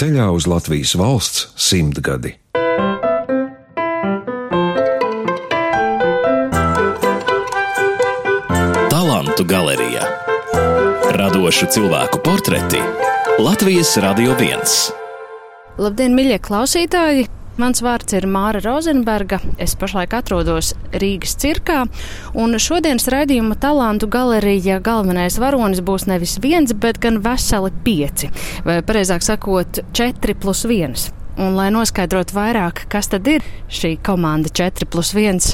ceļā uz Latvijas valsts simtgadi. Talantu galerijā Radošu cilvēku portreti Latvijas Radio 1. Labdien, mīļie klausītāji! Mans vārds ir Māra Rozenberga. Es pašlaik atrodos Rīgas cirkā, un šodienas raidījuma talantu galerija galvenais varonis būs nevis viens, bet gan veseli pieci, vai precīzāk sakot, četri plus viens. Un, lai noskaidrotu vairāk, kas tad ir šī komanda 4 plus 1,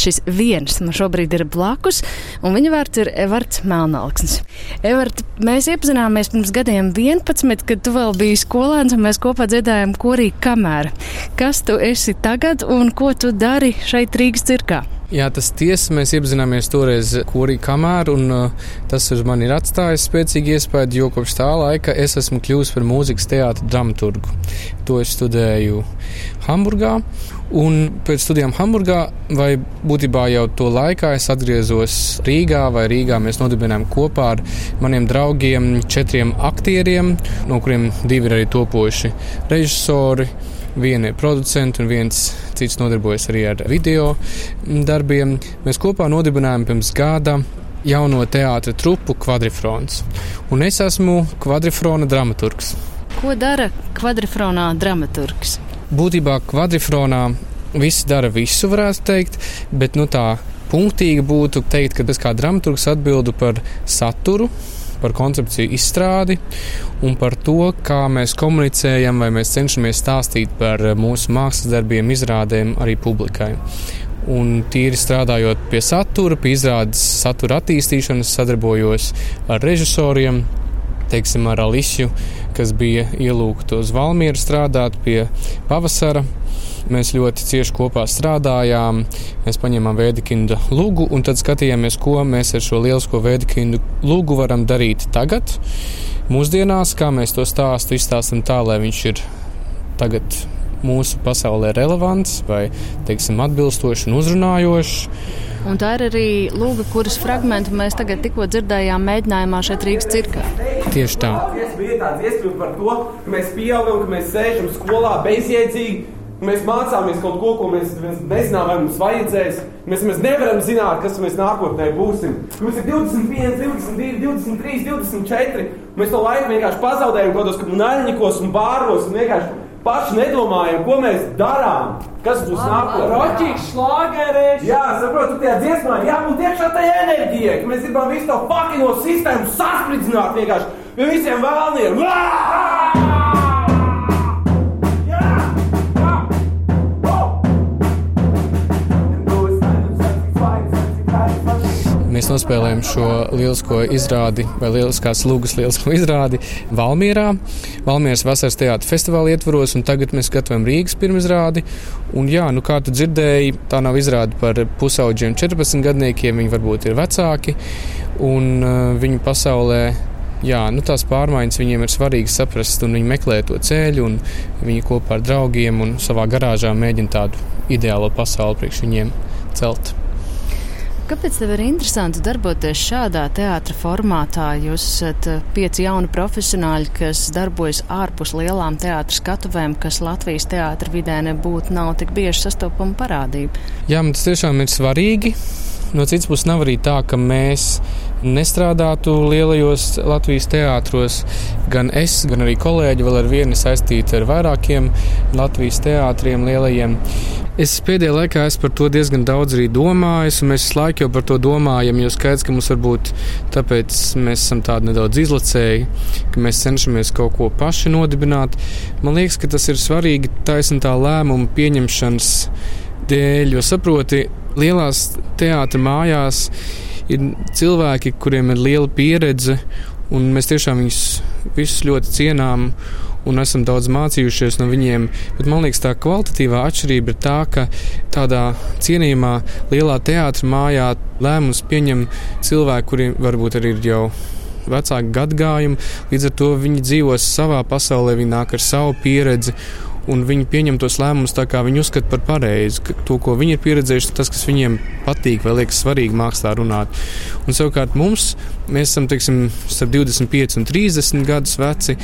šis viens man šobrīd ir blakus, un viņa vārds ir Evarts Melnalksnis. Evart, mēs iepazināmies pirms gadiem 11, kad tu vēl biji skolēns, un mēs kopā dziedājām korī kamēr. Kas tu esi tagad un ko tu dari šeit Rīgas cirkā? Jā, tas tiesa, mēs iepazināmies toreiz korī kamēr, un uh, tas uz mani ir atstājis spēcīgi iespēju, jo kopš tā laika es esmu kļuvis par mūzikas teātra dramaturgu. To es studēju Hamburgā, un pēc studijām Hamburgā, vai būtībā jau to laikā es atgriezos Rīgā, vai Rīgā mēs nodibinājām kopā ar maniem draugiem četriem aktieriem, no kuriem divi ir arī topoši režisori Viena ir producents, un viens cits nodarbojas arī ar video darbiem. Mēs kopā nodibinājām pirms gada jauno teātra trupu Quadrifrons. Un es esmu Quadrifrona dramaturgs. Ko dara kvadrifronā dramaturgs? Būtībā Quadrifronā visi dara visu, varētu teikt, bet nu, tā punktīgi būtu teikt, ka es kā dramaturgs atbildu par saturu, par koncepciju izstrādi un par to, kā mēs komunicējam vai mēs cenšamies stāstīt par mūsu mākslas darbiem, izrādēm arī publikai. Un tīri strādājot pie satura, pie izrādes satura attīstīšanas, sadarbojos ar režisoriem, teiksim, ar Alisiju, kas bija ielūgta uz Valmieru strādāt pie pavasara. Mēs ļoti cieši kopā strādājām, mēs paņēmām Vēdikinda lūgu un tad skatījāmies, ko mēs ar šo lielisko Vēdikindu lūgu varam darīt tagad, mūsdienās, kā mēs to stāstu izstāstam tā, lai viņš ir tagad mūsu pasaulē relevants vai, teiksim, atbilstošs un uzrunājošs. Un tā ir arī lūga, kuras fragmentu mēs tagad tikko dzirdējām mēģinājumā šeit Rīgas cirkā. Tieši tā. Es biju tāds iespējas par to, ka mēs pieaugam, ka mēs sēžam skolā bezjēdzīgi. Mēs mācāmies kaut ko, ko mēs, mēs nezinām, vai mums vajadzēs. Mēs, mēs nevaram zināt, kas mēs nākotnē būsim. Mums ir 21, 22, 23, 24. Mēs to laiku vienkārši pazaudējam kaut kādos naļņikos un bāros un vienkārši paši nedomājam, ko mēs darām. Kas būs nākotnē? Roķīgs, šlāgeris! Jā, saprotu, tajā dziesmā jābūt iekšā tajā enerģijai, ka mēs gribam visu to fakino sistēmu saspridzināt vienkārši pie visiem vēlniem. Mēs nospēlējām šo lielisko izrādi, vai lieliskās lūgas lielisko izrādi Valmierā, Valmieras vasaras teātra festivāla ietvaros, un tagad mēs gatavojam Rīgas pirmizrādi. Un, jā, nu, kā tu dzirdēji, tā nav izrāde par pusauģiem 14 gadniekiem, viņi varbūt ir vecāki, un uh, viņu pasaulē jā, nu, tās pārmaiņas viņiem ir svarīgi saprast, un viņi meklē to ceļu, un viņi kopā ar draugiem un savā garāžā mēģina tādu ideālo pasauli priekš viņiem celt. Kāpēc tev ir interesanti darboties šādā teātra formātā? Jūs esat pieci jauni profesionāļi, kas darbojas ārpus lielām teātras skatuvēm, kas Latvijas teātra vidē nebūtu nav tik bieži sastopama parādība. Jā, man tas tiešām ir svarīgi. No citas puses, nav arī tā, ka mēs nestrādātu lielajos Latvijas teātros. Gan es, gan arī kolēģi vēl ar vienu saistīti ar vairākiem Latvijas teātriem lielajiem. Es pēdējā laikā esmu par to diezgan daudz arī domājis, un mēs visu laiku jau par to domājam. Jo skaidrs, ka mums varbūt tāpēc mēs esam tādi nedaudz izlacēji, ka mēs cenšamies kaut ko paši nodibināt. Man liekas, ka tas ir svarīgi taisnība tā lēmuma pieņemšanas dēļ, jo saproti, lielās teātris mājās ir cilvēki, kuriem ir liela pieredze, un mēs tiešām viņus visus ļoti cienām un esam daudz mācījušies no viņiem. Bet man liekas, tā kvalitatīvā atšķirība ir tā, ka tādā cienījumā lielā teātris mājā lēmumus pieņem cilvēki, kuriem varbūt arī ir jau vecāku gadagājumu. Līdz ar to viņi dzīvo savā pasaulē, viņi nāk ar savu pieredzi un viņi pieņem tos lēmumus tā, kā viņi uzskata par pareizu. To, ko viņi ir pieredzējuši, tas, kas viņiem patīk vai liekas svarīgi mākslā runāt. Un savukārt mums, mēs esam teiksim, starp 25 un 30 gadus veci.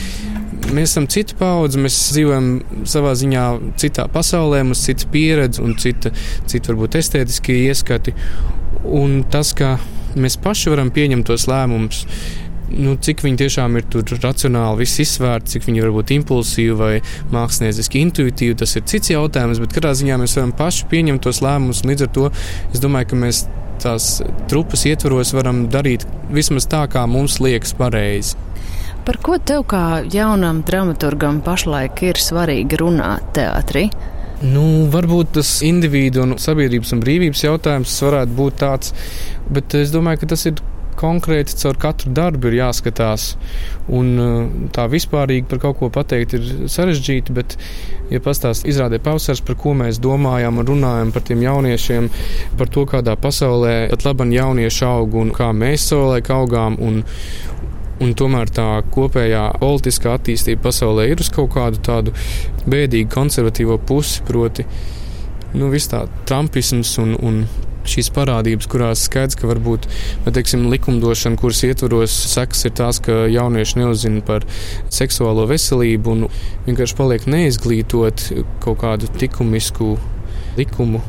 Mēs esam cita paudze, mēs dzīvojam savā ziņā citā pasaulē, mums ir cita pieredze un cita, cita varbūt estētiskie ieskati. Un tas, ka mēs paši varam pieņemt tos lēmumus, nu, cik viņi tiešām ir tur racionāli, viss izsvērts, cik viņi var būt impulsīvi vai mākslinieciski intuitīvi, tas ir cits jautājums. Bet katrā ziņā mēs varam paši pieņemt tos lēmumus. Līdz ar to es domāju, ka mēs tās trupas ietvaros varam darīt vismaz tā, kā mums liekas pareizi. Par ko tev kā jaunam dramaturgam pašlaik ir svarīgi runāt teātrī? Nu, varbūt tas individu un sabiedrības un brīvības jautājums varētu būt tāds, bet es domāju, ka tas ir konkrēti caur katru darbu ir jāskatās. Un, tā vispārīgi par kaut ko pateikt ir sarežģīti, bet, ja pastāstīs izrādē pavasars, par ko mēs domājam un runājam par tiem jauniešiem, par to, kādā pasaulē pat labam jaunieši aug un kā mēs savulaik augām. Un, Un tomēr tā kopējā politiskā attīstība pasaulē ir uz kaut kādu tādu bēdīgu konservatīvo pusi, proti, nu, viss tā trumpisms un, un šīs parādības, kurās skaidrs, ka varbūt teiksim, likumdošana, kuras ietvaros sekas ir tās, ka jaunieši neuzzina par seksuālo veselību un vienkārši paliek neizglītot kaut kādu likumisku likumu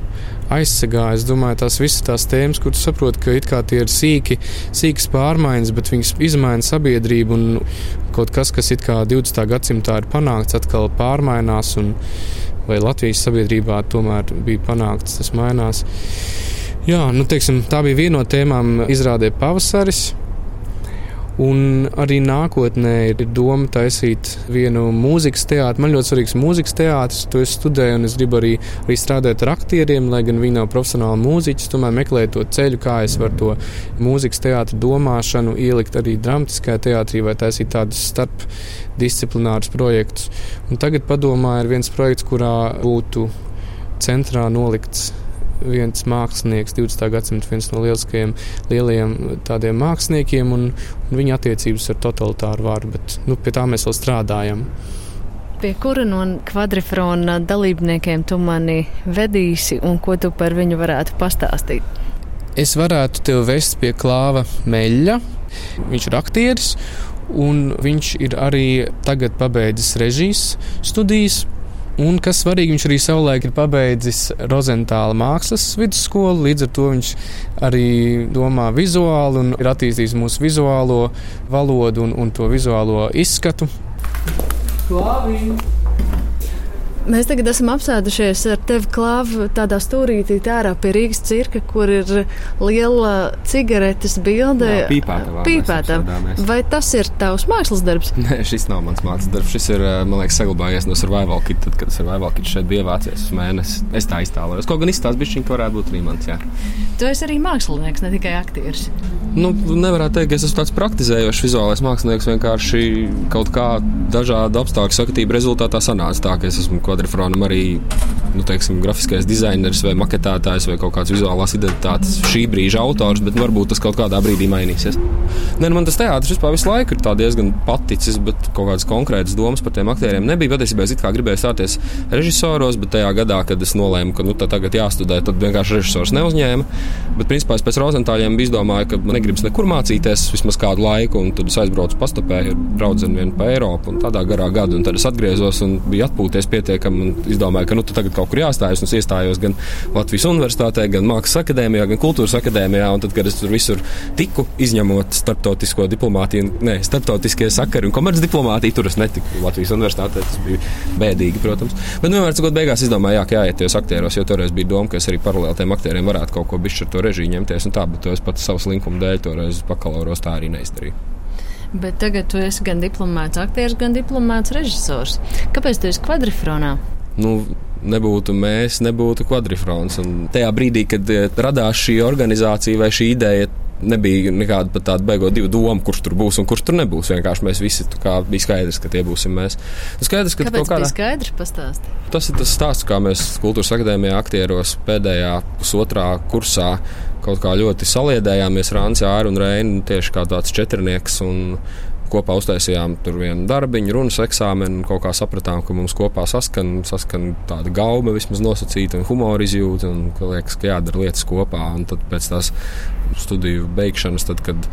aizsargā. Es domāju, tās visas tās tēmas, kuras saprotu, ka it kā tie ir sīki, sīkas pārmaiņas, bet viņas izmaina sabiedrību un kaut kas, kas it kā 20. gadsimtā ir panākts, atkal pārmainās. Un, vai Latvijas sabiedrībā tomēr bija panākts, tas mainās. Jā, nu, teiksim, tā bija viena no tēmām, izrādē pavasaris. Un arī nākotnē ir doma taisīt vienu mūzikas teātru. Man ļoti svarīgs mūzikas teātris, to es studēju, un es gribu arī, arī strādāt ar aktieriem, lai gan viņi nav profesionāli mūziķi. Tomēr meklēt to ceļu, kā es varu to mūzikas teātru domāšanu ielikt arī dramatiskajā teātrī vai taisīt tādus starpdisciplinārus projektus. Un tagad padomā ir viens projekts, kurā būtu centrā nolikts viens mākslinieks, 20. gadsimta viens no lieliskajiem lielajiem tādiem māksliniekiem un, un viņa attiecības ar totalitāru varu, bet nu, pie tā mēs vēl strādājam. Pie kura no kvadrifrona dalībniekiem tu mani vedīsi un ko tu par viņu varētu pastāstīt? Es varētu tevi vest pie Klāva Meļa. Viņš ir aktieris, un viņš ir arī tagad pabeidzis režijas studijas. Un, kas svarīgi, viņš arī savulaik ir pabeidzis Rozentāla mākslas vidusskolu, līdz ar to viņš arī domā vizuāli un ir attīstījis mūsu vizuālo valodu un, un to vizuālo izskatu. Klāvī! Mēs tagad esam apsēdušies ar tevi klāvu tādā stūrītī ārā pie Rīgas cirka, kur ir liela cigaretes bilde. Jā, pīpēta. Pīpēta. Vai tas ir tavs mākslas darbs? Nē, šis nav mans mākslas darbs. Šis ir, man liekas, saglabājies no survival kit, tad, kad survival kit šeit bija ievācies uz mēnesi. Es tā iztēlojos. Kaut gan izstāsts bišķiņ, ka varētu būt arī mans, jā. Tu esi arī mākslinieks, ne tikai aktieris. Nu, nevarētu teikt, ka es esmu tāds praktizējošs vizuālais mākslinieks. Vienkārši kaut kā dažādu apstākļu sakatību rezultātā sanāca tā, ka es esmu kvadrifronam arī nu, teiksim, grafiskais dizainers vai maketētājs vai kaut kāds vizuālās identitātes šī brīža autors, bet varbūt tas kaut kādā brīdī mainīsies. Nē, nu, man tas teātris vispār visu laiku ir diezgan paticis, bet kaut kādas konkrētas domas par tiem aktieriem nebija. Patiesībā es gribēju stāties režisoros, bet tajā gadā, kad es nolēmu, ka nu, tagad jāstudē, tad vienkārši režisors neuzņēma. Bet, principā, es pēc rozentāļiem izdomāju, ka man negribas nekur mācīties vismaz kādu laiku, un tad es aizbraucu pastapēju, braucu vienu pa Eiropu un tādā garā gadu, un tad es atgriezos un biju atpūties pietiekami un izdomāju, ka nu, tagad kaut kur jāstājas. Es iestājos gan Latvijas Universitātē, gan Mākslas akadēmijā, gan Kultūras akadēmijā, un tad, kad es tur visur tiku, izņemot starptautisko diplomātiju, ne, starptautiskie sakari un komercdiplomātiju, tur es netiku Latvijas Universitātē. Tas bija bēdīgi, protams. Bet nu, vienmēr, cikot beigās izdomāju, jā, ka jāiet tajos aktieros, jo toreiz bija doma, ka es arī paralēli tiem aktieriem varētu kaut ko bišķi ar to režiju ņemties tā, bet to es pats savas linkuma dēļ toreiz bakalauros tā arī neizdarīju. Bet tagad tu esi gan diplomāts aktieris, gan diplomāts režisors. Kāpēc tu esi kvadrifronā? Nu, nebūtu mēs, nebūtu kvadrifrons. Un tajā brīdī, kad eh, radās šī organizācija vai šī ideja, nebija nekāda pat tāda beigot divu domu, kurš tur būs un kurš tur nebūs. Vienkārši mēs visi bija skaidrs, ka tie būsim mēs. Nu, skaidrs, ka Kāpēc kādā... bija skaidrs pastāst? Tas ir tas stāsts, kā mēs kultūras akadēmijā aktieros pēdējā pusotrā kursā kaut kā ļoti saliedējāmies Rāns, Jāra un Reina tieši kā tāds četrnieks. Un, kopā uztaisījām tur vienu darbiņu, runas eksāmenu, un kaut kā sapratām, ka mums kopā saskan, saskan tāda gauma vismaz nosacīta un humora izjūta, un ka liekas, ka jādara lietas kopā. Un tad pēc tās studiju beigšanas, tad, kad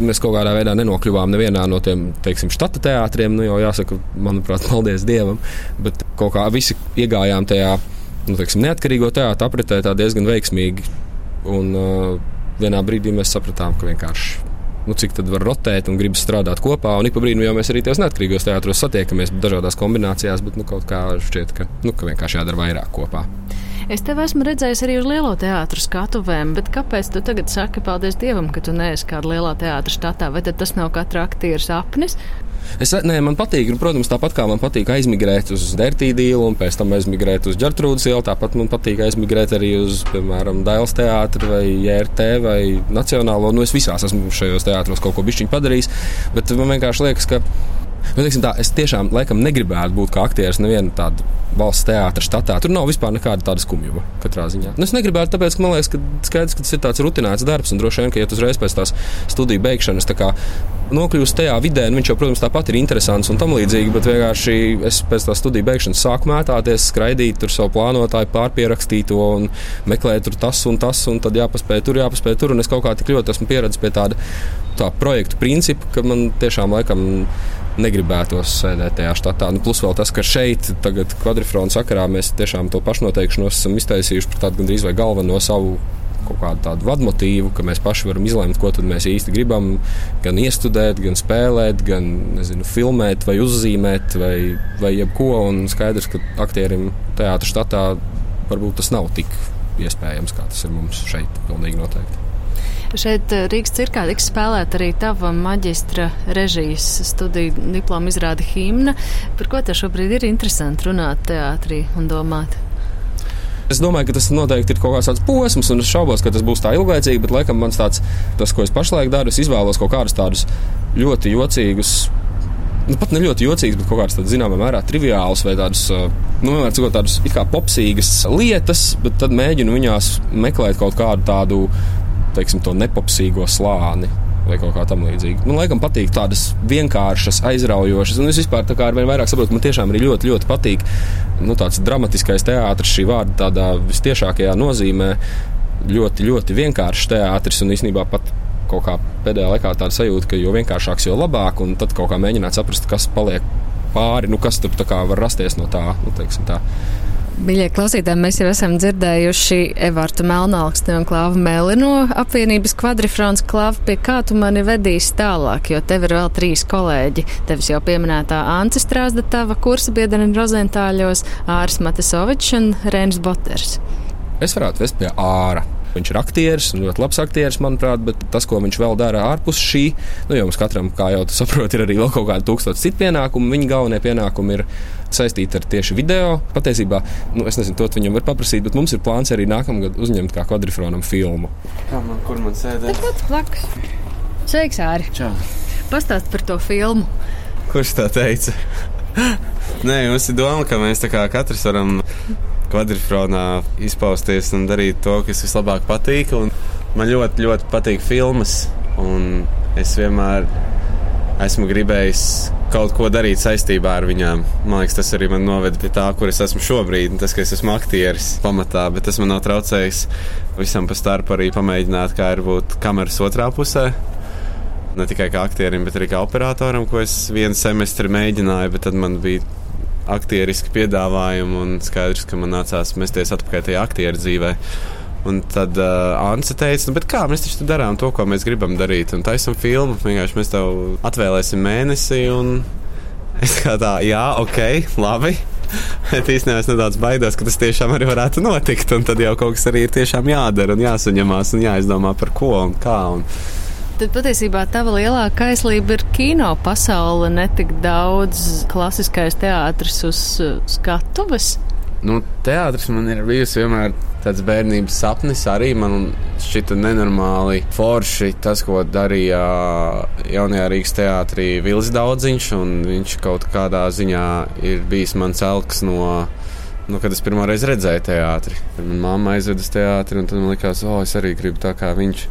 mēs kaut kādā veidā nenokļuvām nevienā no tiem teiksim, štata teātriem. Nu, jau jāsaka, manuprāt, paldies Dievam. Bet kaut kā visi iegājām tajā nu, teiksim, neatkarīgo teātrī apritē diezgan veiksmīgi. Un uh, vienā brīdī mēs sapratām, ka vienkārši nu, cik tad var rotēt un gribas strādāt kopā. Un ik pa brīdim jau mēs arī tajos neatkarīgos teātros satiekamies dažādās kombinācijās, bet nu, kaut kā šķiet, ka, nu, ka vienkārši jādara vairāk kopā. Es tevi esmu redzējis arī uz lielo teātrus skatuvēm, bet kāpēc tu tagad saki paldies Dievam, ka tu neesi kāda lielā teātra štatā? Vai tas nav katra aktiera sapnis? Es, nē, man patīk, nu, protams, tāpat kā man patīk aizmigrēt uz Dērtīdu ielu un pēc tam aizmigrēt uz Džertrūdas ielu, tāpat man patīk aizmigrēt arī uz, piemēram, Dailas teātru vai JRT vai Nacionālo. Nu, es visās esmu šajos teātros kaut ko bišķiņu padarījis, bet man vienkārši liekas, ka Nu, tā, es tiešām laikam negribētu būt kā aktieris nevienā tādā valsts teātris štatā. Tur nav vispār nekāda tāda skumjuma katrā ziņā. Nu, es negribētu, tāpēc, ka man liekas, ka, skaidrs, ka tas ir tāds rutinēts darbs, un droši vien, ka, ja uzreiz pēc tās studiju beigšanas tā kā, nokļūsi tajā vidē, nu, viņš jau, protams, tāpat ir interesants un tam līdzīgi, bet vienkārši es pēc tā studiju beigšanas sāku mētāties, skraidīt tur savu plānotāju, pārpierakstīt to un meklēt tur tas un tas, un tad jāpaspēj tur, jāpaspēj tur, un es kaut kā tik ļoti esmu pieredzējis pie tāda tā projektu principa, ka man tiešām laikam negribētos sēdēt tajā štatā. Nu, plus vēl tas, ka šeit, tagad kvadrifrona sakarā, mēs tiešām to pašnoteikšanos esam iztaisījuši par tādu gandrīz vai galveno savu kaut kādu tādu vadmotīvu, ka mēs paši varam izlemt, ko mēs īsti gribam. Gan iestudēt, gan spēlēt, gan nezinu, filmēt, vai uzzīmēt, vai, vai jebko. Un skaidrs, ka aktierim teātris štatā varbūt tas nav tik iespējams, kā tas ir mums šeit, pilnīgi noteikti. Šeit eh, Rīgas cirkā tiks spēlēta arī tava maģistra režijas studiju diploma izrāda himna. Par ko te šobrīd ir interesanti runāt teātrī un domāt? Es domāju, ka tas noteikti ir kaut kāds tāds posms, un es šaubos, ka tas būs tā ilglaicīgi. Bet, laikam, mans tāds, tas, ko es pašlaik daru, es izvēlos kaut kādus tādus ļoti jocīgus nu, pat ne ļoti jocīgs, bet kaut kāds tāds zināmā mērā triviāls vai tāds, eh, nu, vienmēr cikot tādas it kā popsīgas lietas, bet tad mēģinu viņās meklēt kaut kādu tādu teiksim, to nepopsīgo slāni. Vai kaut kā tamlīdzīga. Man laikam patīk tādas vienkāršas, aizraujošas. Un es vispār tā kā ar vien vairāk saprotu, ka man tiešām arī ļoti, ļoti patīk nu, tāds dramatiskais teātris, šī vārda tādā vistiešākajā nozīmē. Ļoti, ļoti vienkāršs teātris un īstenībā pat kaut kā pēdējā laikā tāda sajūta, ka jo vienkāršāks, jo labāk, un tad kaut kā mēģināt saprast, kas paliek pāri, nu, kas tur var rasties no tā. Nu, tā. Mīļie klausītāji, mēs jau esam dzirdējuši Evartu Melnākstu un Klāvu Meli no apvienības kvadrifrons Klāvu, pie kā tu mani vedīsi tālāk, jo tev ir vēl trīs kolēģi. Tevis jau pieminētā Ance Strāzda, tava kursa biedrene Rozentāļos, Ārs Matesovičs un Rēns Boters. Es varētu vest pie āra. Viņš ir aktieris, ļoti labs aktieris, manuprāt, bet tas, ko viņš vēl dara ārpus šī, nu, jau mums katram, kā jau tu saproti, ir arī vēl kaut kādi tūkstoši citu pienākumu. Viņa galvenie pienākumi ir saistīti ar tieši video. Patiesībā, nu, es nezinu, to viņam var paprasīt, bet mums ir plāns arī nākamgad uzņemt kā kvadrifronam filmu. Kā man, kur man sēdēt? Tas blakus. Sveiks, Āri! Čau! Pastāst par to filmu. Kurš tā teica? Nē, mums ir doma, ka mēs kā katrs varam kvadrifronā izpausties un darīt to, kas vislabāk patīk. Un man ļoti, ļoti patīk filmas, un es vienmēr esmu gribējis kaut ko darīt saistībā ar viņām. Man liekas, tas arī man noveda pie tā, kur es esmu šobrīd. Tas, ka es esmu aktieris pamatā, bet tas man nav traucējis visam pa starpu arī pamēģināt, kā ir būt kameras otrā pusē. Ne tikai kā aktierim, bet arī kā operatoram, ko es vienu semestri mēģināju, bet tad man bija aktieriski piedāvājumi, un skaidrs, ka man nācās mesties atpakaļ tajā aktieru dzīvē. Un tad uh, Anse teica, nu, kā mēs taču darām to, ko mēs gribam darīt. Un taisam filmu, vienkārši mēs tev atvēlēsim mēnesi. Un es kā tā, jā, ok, labi. Bet īstenībā es nedaudz baidos, ka tas tiešām arī varētu notikt. Un tad jau kaut kas arī ir tiešām jādara un jāsaņemās un jāizdomā par ko un kā. Un Tad patiesībā tava lielākā aizlība ir kino pasaule, ne tik daudz klasiskais teātris uz skatuves. Nu, teātris man ir bijis vienmēr tāds bērnības sapnis. Arī man šķita nenormāli forši tas, ko darīja jaunajā Rīgas teātrī Vils Daudziņš. Viņš kaut kādā ziņā ir bijis mans elks no. Nu, kad es pirmo reizi redzēju teātri, tad manā mamma aizveda uz teātri, un tad man likās, o, oh, es arī gribu tā kā viņš.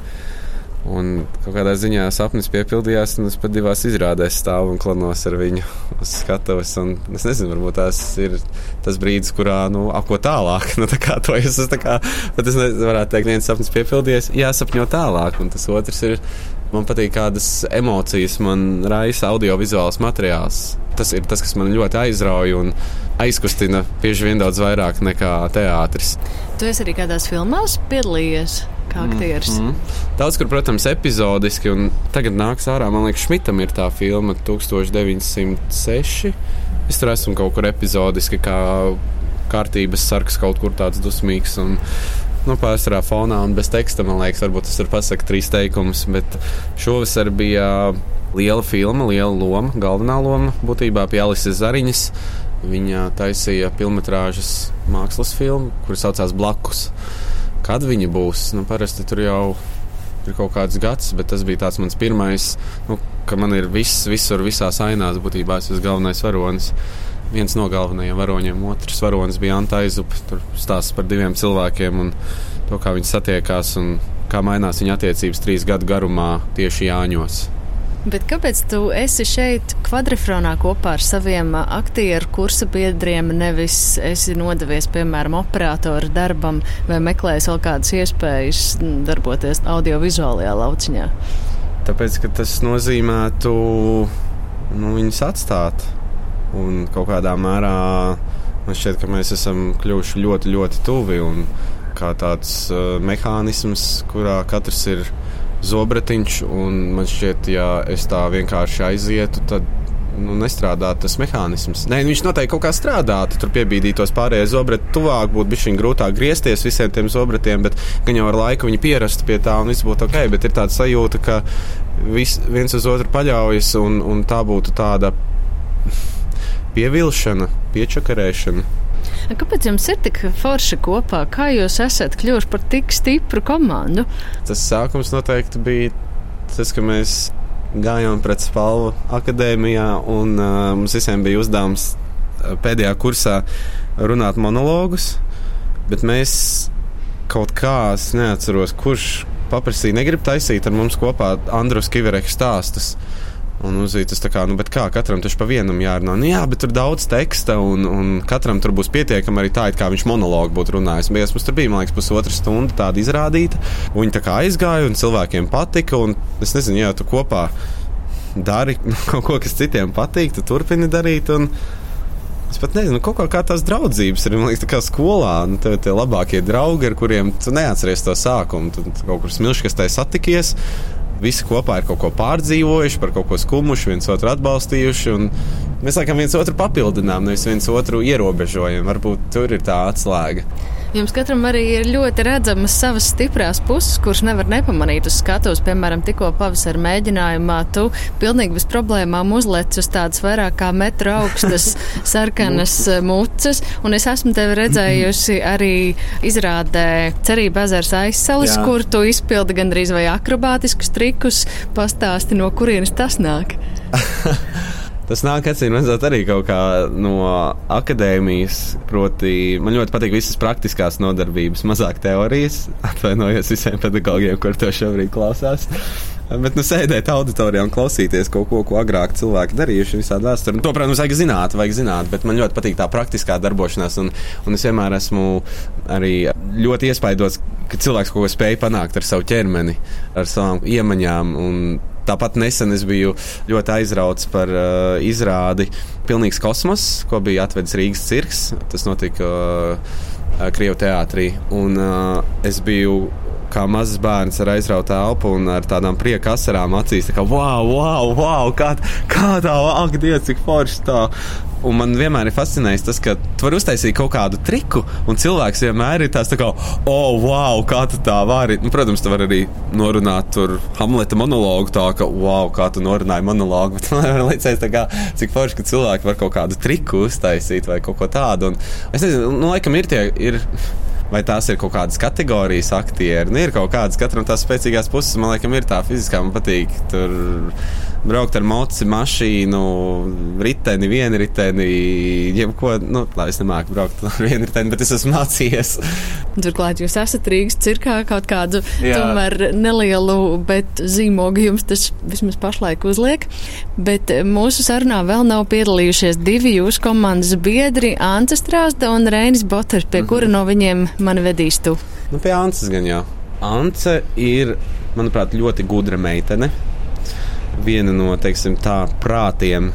Un kādā ziņā sapnis piepildījās, un es pat divās izrādēs stāvu un klanos ar viņu uz skatuves. Es nezinu, varbūt tas ir tas brīdis, kurā nu, ap ko tālāk. Nu, tā kā to es, es, kā, es varētu teikt, viens sapnis piepildījies, jāsapņo tālāk, un tas otrs ir. Man patīk, kādas emocijas man raisa audiovizuāls materiāls. Tas ir tas, kas man ļoti aizrauja un aizkustina bieži vien daudz vairāk nekā teātris. Tu esi arī kādās filmās piedalījies? Kā aktieris. Mm -hmm. Daudz, kur, protams, epizodiski, un tagad nāks ārā, man liekas, Šmitam ir tā filma 1906. Es tur esmu kaut kur epizodiski, kā kārtības sargs, kaut kur tāds dusmīgs. Un, nu, pārsvarā fonā un bez teksta, man liekas, varbūt tas var pasakāt trīs teikumus. Bet šovasar bija liela filma, liela loma, galvenā loma būtībā pie Alises Zariņas. Viņa taisīja filmu mākslas filmu, kuras saucās Blakus. Kad viņi būs? Nu, parasti tur jau ir kaut kāds gads, bet tas bija mans pirmais, nu, ka man ir viss, visur, visās ainās būtībā es esmu galvenais varonis. Viens no galvenajiem varoņiem, otrs varonis bija Anta Aizupa. Tur stāsta par diviem cilvēkiem un to, kā viņi satiekās un kā mainās viņa attiecības trīs gadu garumā tieši Jāņos. Bet kāpēc tu esi šeit kvadrifronā kopā ar saviem aktieru kursa biedriem, nevis esi nodevies, piemēram, operatora darbam vai meklējis vēl kādas iespējas darboties audiovizuālajā lauciņā? Tāpēc, ka tas nozīmētu nu, viņus atstāt un kaut kādā mērā man šķiet, ka mēs esam kļuvuši ļoti, ļoti tuvi un kā tāds uh, mehānisms, kurā katrs ir zobratiņš. Man šķiet, ja es tā vienkārši aizietu, tad nu, nestrādātu tas mehānisms. Nē, viņš noteikti kaut kā strādātu. Tur piebīdītos pārējie zobrati, tuvāk būtu bijis grūtāk griezties visiem tiem zobratiem, bet gan jau ar laiku viņi pierastu pie tā un viss būtu ok. Bet ir tāda sajūta, ka vis, viens uz otru paļaujas un, un tā būtu tāda pievilšana, piečakarēšana. Kāpēc jums ir tik forši kopā? Kā jūs esat kļuvuši par tik stipru komandu? Tas sākums noteikti bija tas, ka mēs gājām pret spalvu akadēmijā, un uh, mums visiem bija uzdevums pēdējā kursā runāt monologus, bet mēs kaut kā, es neatceros, kurš paprasīja, negrib taisīt ar mums kopā Andrus Kivereka stāstus. Un uzzīt, tas tā kā, nu, kā katram taču pa vienam jārunā. Nu, jā, bet tur daudz teksta, un, un katram tur būs pietiekami arī tā, it kā viņš monologu būtu runājis. Mēs mums tur bija, man liekas, pusotra stunda tāda izrādīta. Viņi tā kā aizgāja, un cilvēkiem patika, un es nezinu, ja tu kopā dari kaut ko, kas citiem patīk, tu turpini darīt. Un, Es pat nezinu, kaut kā, tās draudzības ir. Man liekas, tā kā skolā, nu, tie, tie labākie draugi, ar kuriem tu neatceries to sākumu. Tu kaut kur smilškas tai satikies, visi kopā ir kaut ko pārdzīvojuši, par kaut ko skumuši, viens otru atbalstījuši. Mēs laikam viens otru papildinām, nevis viens otru ierobežojam. Varbūt tur ir tā atslēga. Jums katram arī ir ļoti redzamas savas stiprās puses, kuras nevar nepamanīt uz skatuves. Piemēram, tikko pavasarī mēģinājumā tu pilnīgi bez problēmām uzlec uz tādas vairāk kā metru augstas sarkanas eh, mucas, un es esmu tevi redzējusi arī izrādē Cerība ezers aizsalis, Jā. kur tu izpildi gandrīz vai akrobātiskus trikus. Pastāsti, no kurienes tas nāk? Tas nāk, acīm redzot, arī kaut kā no akadēmijas. Proti, man ļoti patīk visas praktiskās nodarbības, mazāk teorijas. Atvainojos visiem pedagogiem, kur to šobrīd klausās. Bet, nu, sēdēt auditorijā un klausīties kaut ko, ko agrāk cilvēki darījuši, visādi vēsturē. Nu, to, protams, vajag zināt, vajag zināt, bet man ļoti patīk tā praktiskā darbošanās. Un, un es vienmēr esmu arī ļoti iespaidots, ka cilvēks kaut ko spēj panākt ar savu ķermeni, ar savām iemaņām. Tāpat nesen es biju ļoti aizrauts par uh, izrādi Pilnīgs kosmos, ko bija atvedis Rīgas cirks. Tas notika uh, Krievijas teātrī. Un uh, es biju kā mazs bērns ar aizrautu elpu un ar tādām prieka asarām acīs. Tā kā, wow, wow, wow, kā, kā tā, ak, Dievs, cik forši tā. Un man vienmēr ir fascinējis tas, ka tu vari uztaisīt kaut kādu triku, un cilvēks vienmēr ir tāds, tā kā, oh, wow, kā tu tā vari. Nu, protams, tu vari arī norunāt tur Hamleta monologu, tā ka, wow, kā tu norunāji monologu. Bet man liekas, kā, cik forši, ka cilvēki var kaut kādu triku uztaisīt vai kaut ko tādu. Un es nezinu, nu, laikam ir tie. Ir, vai tās ir kaut kādas kategorijas aktieri. Nu, ir kaut kādas, katram tās spēcīgās puses, man liekas, ir tā fiziskā. Man patīk tur braukt ar moci, mašīnu, riteni, vienu riteni, jebko. Nu, labi, es nemāku braukt ar vienu riteni, bet es esmu mācījies. Turklāt jūs esat Rīgas cirkā kaut kādu Jā. tomēr nelielu, bet zīmogu jums tas vismaz pašlaik uzliek. Bet mūsu sarunā vēl nav piedalījušies divi jūsu komandas biedri - Anta Strāzda un Reinis Boters, pie kura no viņiem mani vedīs tu. Nu, pie Ances gan jau. Ance ir, manuprāt, ļoti gudra meitene. Viena no, teiksim, tā prātiem.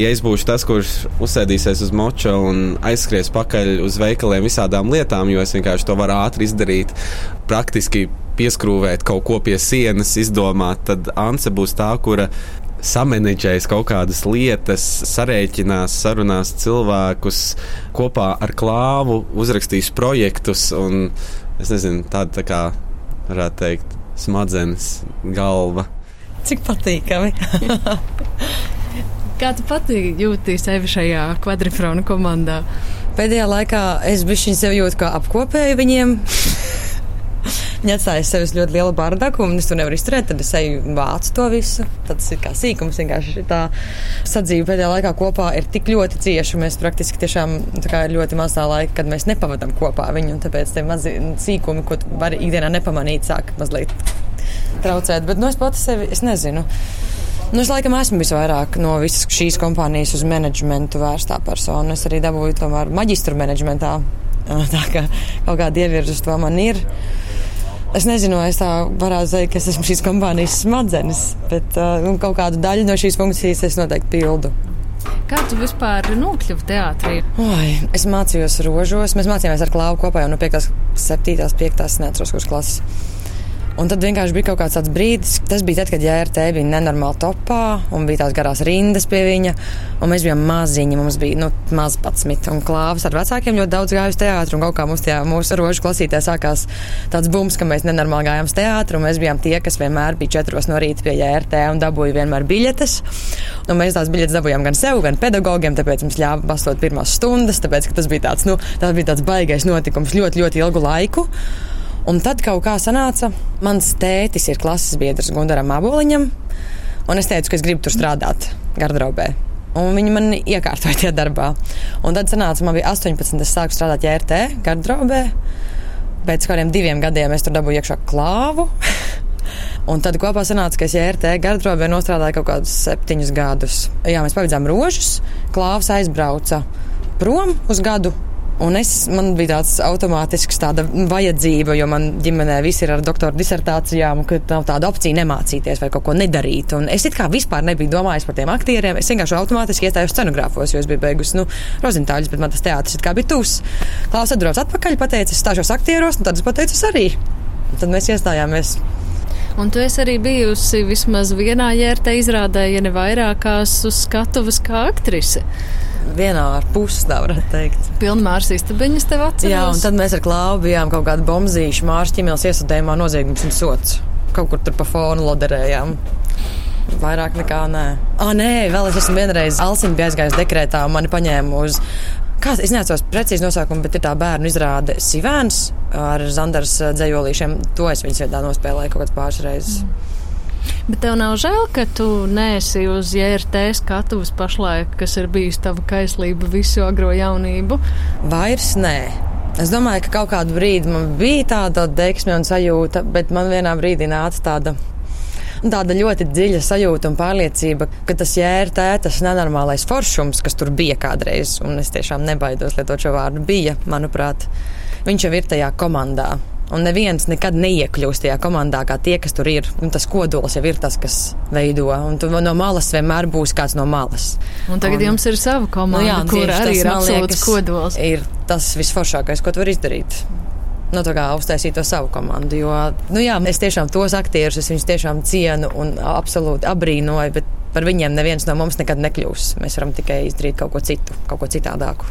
Ja es būšu tas, kurš uzsēdīsies uz moča un aizskries pakaļ uz veikaliem visādām lietām, jo es vienkārši to varu ātri izdarīt, praktiski pieskrūvēt kaut ko pie sienas, izdomāt, tad Ance būs tā, kura samanģēs kaut kādas lietas, sarēķinās, sarunās cilvēkus kopā ar klāvu, uzrakstīs projektus un es nezinu, tāda tā kā varētu teikt, smadzenes, galva. Cik patīkami. Kā tu pati jūti sevi šajā kvadrifrona komandā? Pēdējā laikā es bišķiņ sevi jūtu kā apkopēju viņiem. Viņa atstāja sevi uz ļoti lielu bardaku, un es to nevaru izturēt. Tad es eju vācu to visu. Tas ir kā sīkums. Vienkārši tā sadzīve pēdējā laikā kopā ir tik ļoti cieša. Mēs praktiski tiešām ir ļoti maz tā laika, kad mēs nepavadām kopā viņu. Tāpēc tie mazi sīkumi, ko var ikdienā nepamanīt, sāk mazliet traucēt. Bet no es pati sevi, es nezinu. Nu, es laikam esmu visvairāk no visas šīs kompānijas uz menedžmentu vērstā persona. Es arī dabūju tomēr maģistru menedžmentā. Tā kā kaut kāda ievirza uz to man ir. Es nezinu, es tā varētu teikt, ka es esmu šīs kompānijas smadzenes, bet uh, kaut kādu daļu no šīs funkcijas es noteikti pildu. Kā tu vispār nokļuvi teātrī? Oi, es mācījos rožos. Mēs mācījāmies ar klāvu kopā jau no 5, 7, 5, neatceros, kuras klases. Un tad vienkārši bija kaut kāds tāds brīdis, tas bija tad, kad JRT bija nenormāli topā un bija tās garās rindas pie viņa. Mēs bijām maziņi, mums bija nu, maz pats mit un klāvas ar vecākiem ļoti daudz gājuši teātrī. Kaut kā mums tajā mūsu rožu klasītē sākās tāds bums, ka mēs nenormāli gājām uz teātru. Mēs bijām tie, kas vienmēr bija četros no rīta pie JRT un dabūja vienmēr biļetes. Un mēs tās biļetes dabūjām gan sev, gan pedagogiem, tāpēc mums ļāva basot pirmās stundas, tāpēc tas bija tāds, nu, tas bija tāds baigais notikums ļoti, ļoti ilgu laiku. Un tad kaut kā sanāca, mans tētis ir klases biedrs Gundaram Aboliņam, un es teicu, ka es gribu tur strādāt gardrobē. Un viņi man iekārtoja tajā darbā. Un tad sanāca, man bija 18, es sāku strādāt JRT gardrobē. Pēc kādiem diviem gadiem es tur dabūju iekšā klāvu. Un tad kopā sanāca, ka es JRT gardrobē nostrādāju kaut kādus septiņus gadus. Jā, mēs pavadījām rožus, klāvs aizbrauca prom uz gadu, Un es, man bija tāds automātisks tāda vajadzība, jo man ģimenē viss ir ar doktora disertācijām, ka nav tāda opcija nemācīties vai kaut ko nedarīt. Un es it kā vispār nebiju domājis par tiem aktieriem. Es vienkārši automātiski iestājos scenogrāfos, jo es biju beigusi nu, rozintāļus, bet man tas teātris it kā bija tūs. Klaus atbrauc atpakaļ, pateica, es stāšos aktieros, un tad es pateicu, arī. Un tad mēs iestājāmies. Un tu esi arī bijusi vismaz vienā jērta izrādē, ja ne vairākās uz skatuves kā aktrise vienā ar pusi, tā varētu teikt. Pilnmērs istabiņas tev atceros. Jā, un tad mēs ar klāvu bijām kaut kādu bombzīšu Mārs ķimils iesudējumā noziegums un sots. Kaut kur tur pa fonu loderējām. Vairāk nekā nē. Ah, nē, vēl es esmu vienreiz Alsim bija aizgājis dekrētā un mani paņēma uz Kāds, es neatceros precīzi nosaukumu, bet ir tā bērnu izrāde Sivēns ar Zandars dzējolīšiem. To es viņas viedā nospēlēju kaut kādas pāris reizes. Mm. Bet tev nav žēl, ka tu neesi uz JRT skatuves pašlaik, kas ir bijusi tava kaislība visu agro jaunību? Vairs nē. Es domāju, ka kaut kādu brīdi man bija tāda deksme un sajūta, bet man vienā brīdī nāca tāda tāda ļoti dziļa sajūta un pārliecība, ka tas jērtē, tas nenormālais foršums, kas tur bija kādreiz, un es tiešām nebaidos lietot šo vārdu, bija, manuprāt, viņš jau ir tajā komandā. Un neviens nekad neiekļūst tajā komandā, kā tie, kas tur ir. Un tas kodols jau ir tas, kas veido. Un tu no malas vienmēr būs kāds no malas. Un tagad un, jums ir sava komanda, nu jā, kur arī ir absolūts kodols. Ir tas visforšākais, ko tu vari izdarīt nu, uztaisīt to savu komandu. Jo, nu, jā, es tiešām tos aktierus, es viņus tiešām cienu un absolūti abrīnoju, bet par viņiem neviens no mums nekad nekļūs. Mēs varam tikai izdarīt kaut ko citu, kaut ko citādāku.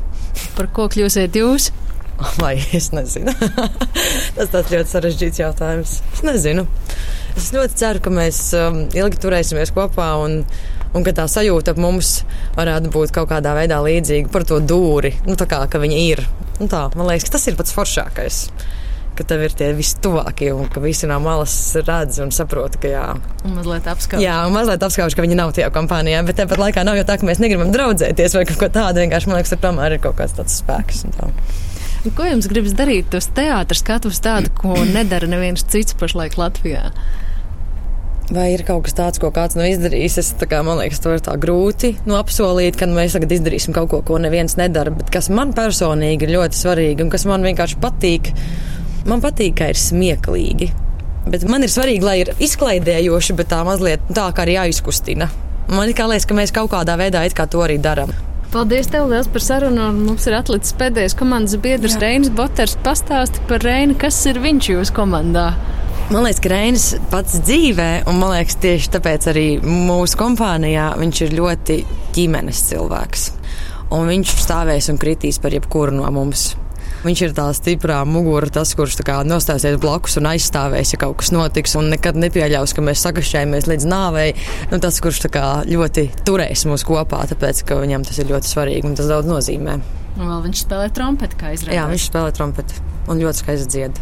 Par ko kļūsiet jūs? Vai es nezinu. Tas tāds ļoti sarežģīts jautājums. Es nezinu. Es ļoti ceru, ka mēs um, ilgi turēsimies kopā un, un ka tā sajūta ap mums varētu būt kaut kādā veidā līdzīga par to dūri. Nu, tā kā viņi ir. Un tā, man liekas, tas ir pats foršākais ka tev ir tie vistuvākie un ka visi no malas redz un saprot, ka jā. Un mazliet apskauž. Jā, un mazliet apskauž, ka viņi nav tajā kompānijā, bet tāpat laikā nav jau tā, ka mēs negribam draudzēties vai kaut ko tādu. Vienkārši man liekas, tur tomēr ir kaut kāds tāds spēks. Ko jums gribas darīt uz teātras skatuves tādu, ko nedara neviens cits pašlaik Latvijā? Vai ir kaut kas tāds, ko kāds nav izdarījis? Es, kā, man liekas, to ir tā grūti nu, apsolīt, ka mēs tagad izdarīsim kaut ko, ko neviens nedara. Bet kas man personīgi ir ļoti svarīgi un kas man vienkārši patīk, man patīk, ka ir smieklīgi. Bet man ir svarīgi, lai ir izklaidējoši, bet tā mazliet tā kā arī jāizkustina. Man liekas, ka mēs kaut kādā veidā to arī darām. Paldies tev liels par sarunu. Mums ir atlicis pēdējais komandas biedrs Reinis Boters. Pastāsti par Reini, kas ir viņš jūsu komandā? Man liekas, ka Reinis pats dzīvē, un man liekas, tieši tāpēc arī mūsu kompānijā viņš ir ļoti ģimenes cilvēks. Un viņš stāvēs un kritīs par jebkuru no mums. Viņš ir tā stiprā mugura, tas, kurš nostāsies blakus un aizstāvēs, ja kaut kas notiks, un nekad nepieļaus, ka mēs sakašķējamies līdz nāvei. Nu, tas, kurš ļoti turēs mūs kopā, tāpēc, ka viņam tas ir ļoti svarīgi un tas daudz nozīmē. Un vēl viņš spēlē trompeti, kā izrādās. Jā, viņš spēlē trompeti un ļoti skaisti dzied.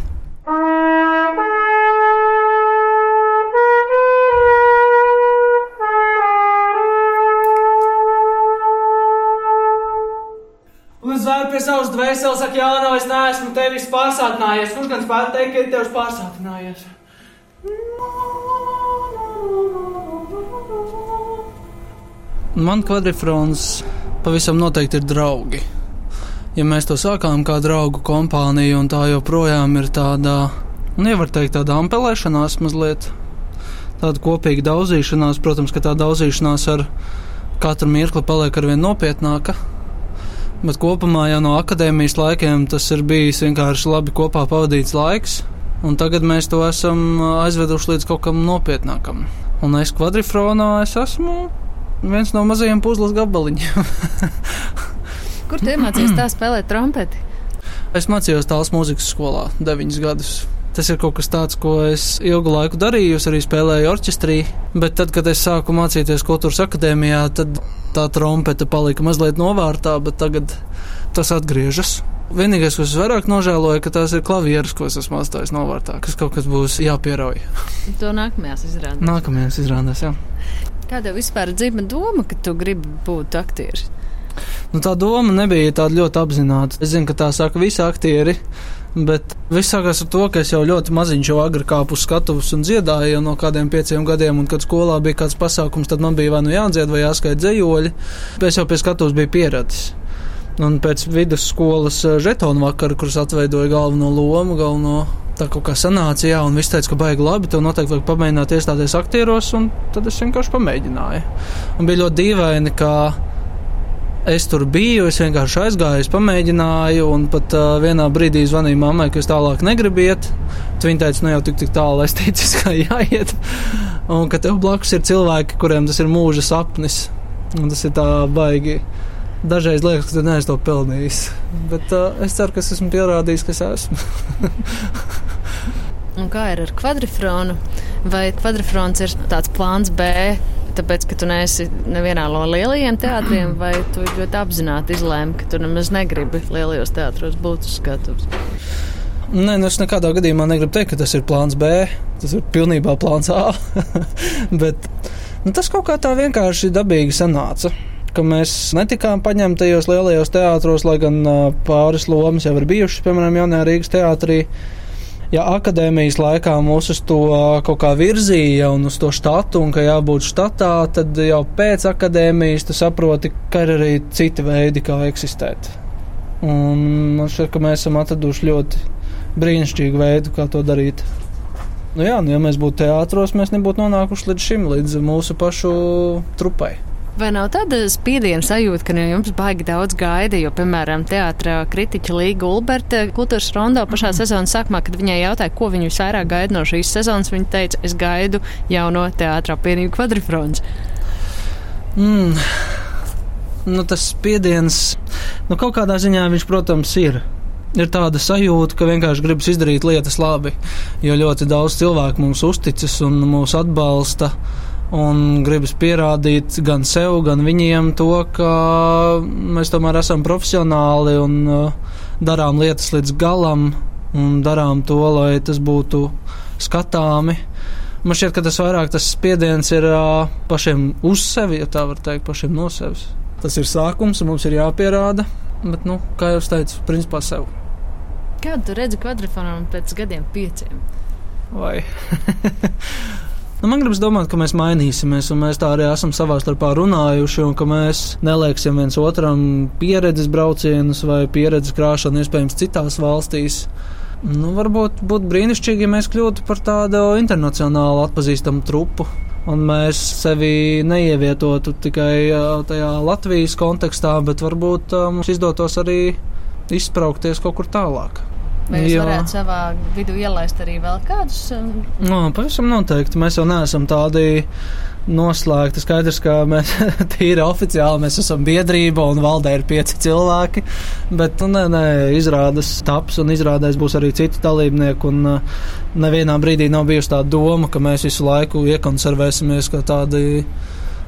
Zvēr pie savas dvēseles, saka, Jā, no es neesmu tevis pārsātinājies. Kurš gan spētu teikt, ka ir tevis pārsātinājies? Man kvadrifrons pavisam noteikti ir draugi. Ja mēs to sākām kā draugu kompāniju, un tā joprojām ir tāda, nu, nevar teikt, tāda ampelēšanās mazliet, tāda kopīga daudzīšanās, protams, ka tā daudzīšanās ar katru mirkli paliek arvien nopietnāka. Bet kopumā jau no akadēmijas laikiem tas ir bijis vienkārši labi kopā pavadīts laiks. Un tagad mēs to esam aizveduši līdz kaut kam nopietnākam. Un es kvadrifronā es esmu viens no mazajiem puzles gabaliņiem. Kur tu iemācījies tā spēlēt trompeti? Es mācījos tālāk mūzikas skolā, deviņus gadus. Tas ir kaut kas tāds, ko es ilgu laiku darīju. Es arī spēlēju orķestrī, bet tad, kad es sāku mācīties kultūras akadēmijā, tad tā trompete palika mazliet novārtā, bet tagad tas atgriežas. Vienīgais, ko es vairāk nožēloju, ka tās ir klavieres, ko es esmu atstājis novārtā, kas kaut kas būs jāpierauj. To nākamajās izrādēs. Nākamajās izrādēs, jā. Kāda vispār dzīva doma, ka tu gribi būt aktieris? Nu, tā doma nebija tāda ļoti apzināta. Es zinu, ka tā saka visi aktieri. Bet viss sākās ar to, ka es jau ļoti maziņš jau agri kāpu uz skatuves un dziedāju jau no kādiem pieciem gadiem, un kad skolā bija kāds pasākums, tad man bija vai nu jādzied vai jāskaita dzējoļi. Es jau pie skatuves biju pieradis. Un pēc vidusskolas eh, žetonu vakara, kuras atveidoja galveno lomu, galveno tā kaut kā sanāca, jā, un viss teica, ka baigi labi, tev noteikti vajag pamēģināt iestāties aktieros, un tad es vienkārši pamēģināju. Un bija ļoti dīvaini, ka Es tur biju, es vienkārši aizgāju, es pamēģināju, un pat uh, vienā brīdī zvanīju mammai, ka es tālāk negribu iet. Viņa teica, nu jau tik, tik tālu es teicu, ka jāiet. Un ka tev blakus ir cilvēki, kuriem tas ir mūža sapnis. Un tas ir tā baigi. Dažreiz liekas, ka tu neesi to pelnījis. Bet uh, es ceru, ka es esmu pierādījis, ka es esmu. Un kā ir ar kvadrifronu? Vai kvadrifrons ir tāds plāns B tāpēc, ka tu neesi nevienā no lielajiem teātriem, vai tu ļoti apzināti izlēmi, ka tu nemaz negribi lielajos teātros būt uz skatuves? Nē, nu es nekādā gadījumā negribu teikt, ka tas ir plāns B. Tas ir pilnībā plāns A. Bet nu, tas kaut kā tā vienkārši dabīgi sanāca. Ka mēs netikām paņemti tajos lielajos teātros, lai gan pāris lomas jau ir bijušas, piemēram, Jaunajā Rīgas teātrī ja akadēmijas laikā mūs uz to kaut kā virzīja un uz to štatu, un ka jābūt štatā, tad jau pēc akadēmijas tu saproti, ka ir arī citi veidi, kā eksistēt. Un man šķiet, ka mēs esam atraduši ļoti brīnišķīgu veidu, kā to darīt. Nu jā, nu ja mēs būtu teātros, mēs nebūtu nonākuši līdz šim, līdz mūsu pašu trupai. Vai nav tāda spiediena sajūta, ka no jums baigi daudz gaida? Jo, piemēram, teātris kritiķa Līga Ulberta kultūras rondo pašā sezonas sākumā, kad viņai jautāja, ko viņa visvairāk gaida no šīs sezonas, viņa teica, es gaidu jauno teātra apvienību kvadrifrons. Mm. Nu, tas spiediens, nu, kaut kādā ziņā viņš, protams, ir ir tāda sajūta, ka vienkārši gribas izdarīt lietas labi, jo ļoti daudz cilvēku mums uzticas un mūs atbalsta un gribas pierādīt gan sev, gan viņiem to, ka mēs tomēr esam profesionāli un uh, darām lietas līdz galam un darām to, lai tas būtu skatāmi. Man šķiet, ka tas vairāk tas spiediens ir uh, pašiem uz sevi, ja tā var teikt, pašiem no sevis. Tas ir sākums, un mums ir jāpierāda, bet, nu, kā jau teicu, principā sev. Kādu redzi kvadrifonu pēc gadiem pieciem? Vai? Nu, man gribas domāt, ka mēs mainīsimies, un mēs tā arī esam savā starpā runājuši, un ka mēs nelieksim viens otram pieredzes braucienus vai pieredzes krāšanu iespējams citās valstīs. Nu, varbūt būtu brīnišķīgi, ja mēs kļūtu par tādu internacionāli atpazīstamu trupu. Un mēs sevi neievietotu tikai tajā Latvijas kontekstā, bet varbūt mums izdotos arī izbraukties kaut kur tālāk. Vai jūs Jā. varētu savā vidū ielaist arī vēl kādus? Um, no, pavisam noteikti. Mēs jau neesam tādi noslēgti. Skaidrs, ka mēs tīri oficiāli mēs esam biedrība un valdē ir pieci cilvēki. Bet, nu, nē, nē, izrādes taps un izrādēs būs arī citi dalībnieki. Un uh, nevienā brīdī nav bijusi tā doma, ka mēs visu laiku iekonservēsimies kā tādi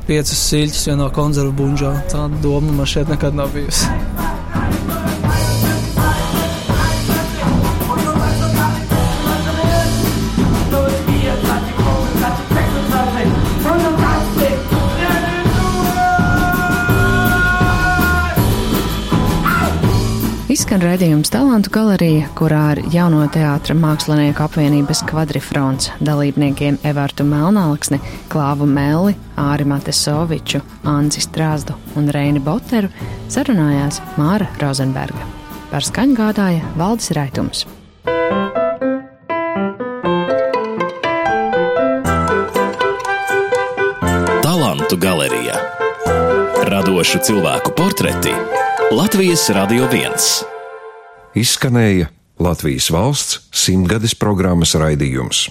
piecas siļķis vienā konzervu bunžā. Tāda doma man šeit nekad nav bijusi. Izskan redzējums Talantu galerija, kurā ar jauno teātra mākslinieku apvienības kvadrifrons dalībniekiem Evārtu Melnāksni, Klāvu Melli, Āri Matesoviču, Anci Strāzdu un Reini Boteru sarunājās Māra Rozenberga. Par skaņu gādāja Valdis Raitums. Talantu galerija Radošu cilvēku portreti Latvijas Radio 1. Izskanēja Latvijas valsts simtgades programmas raidījums.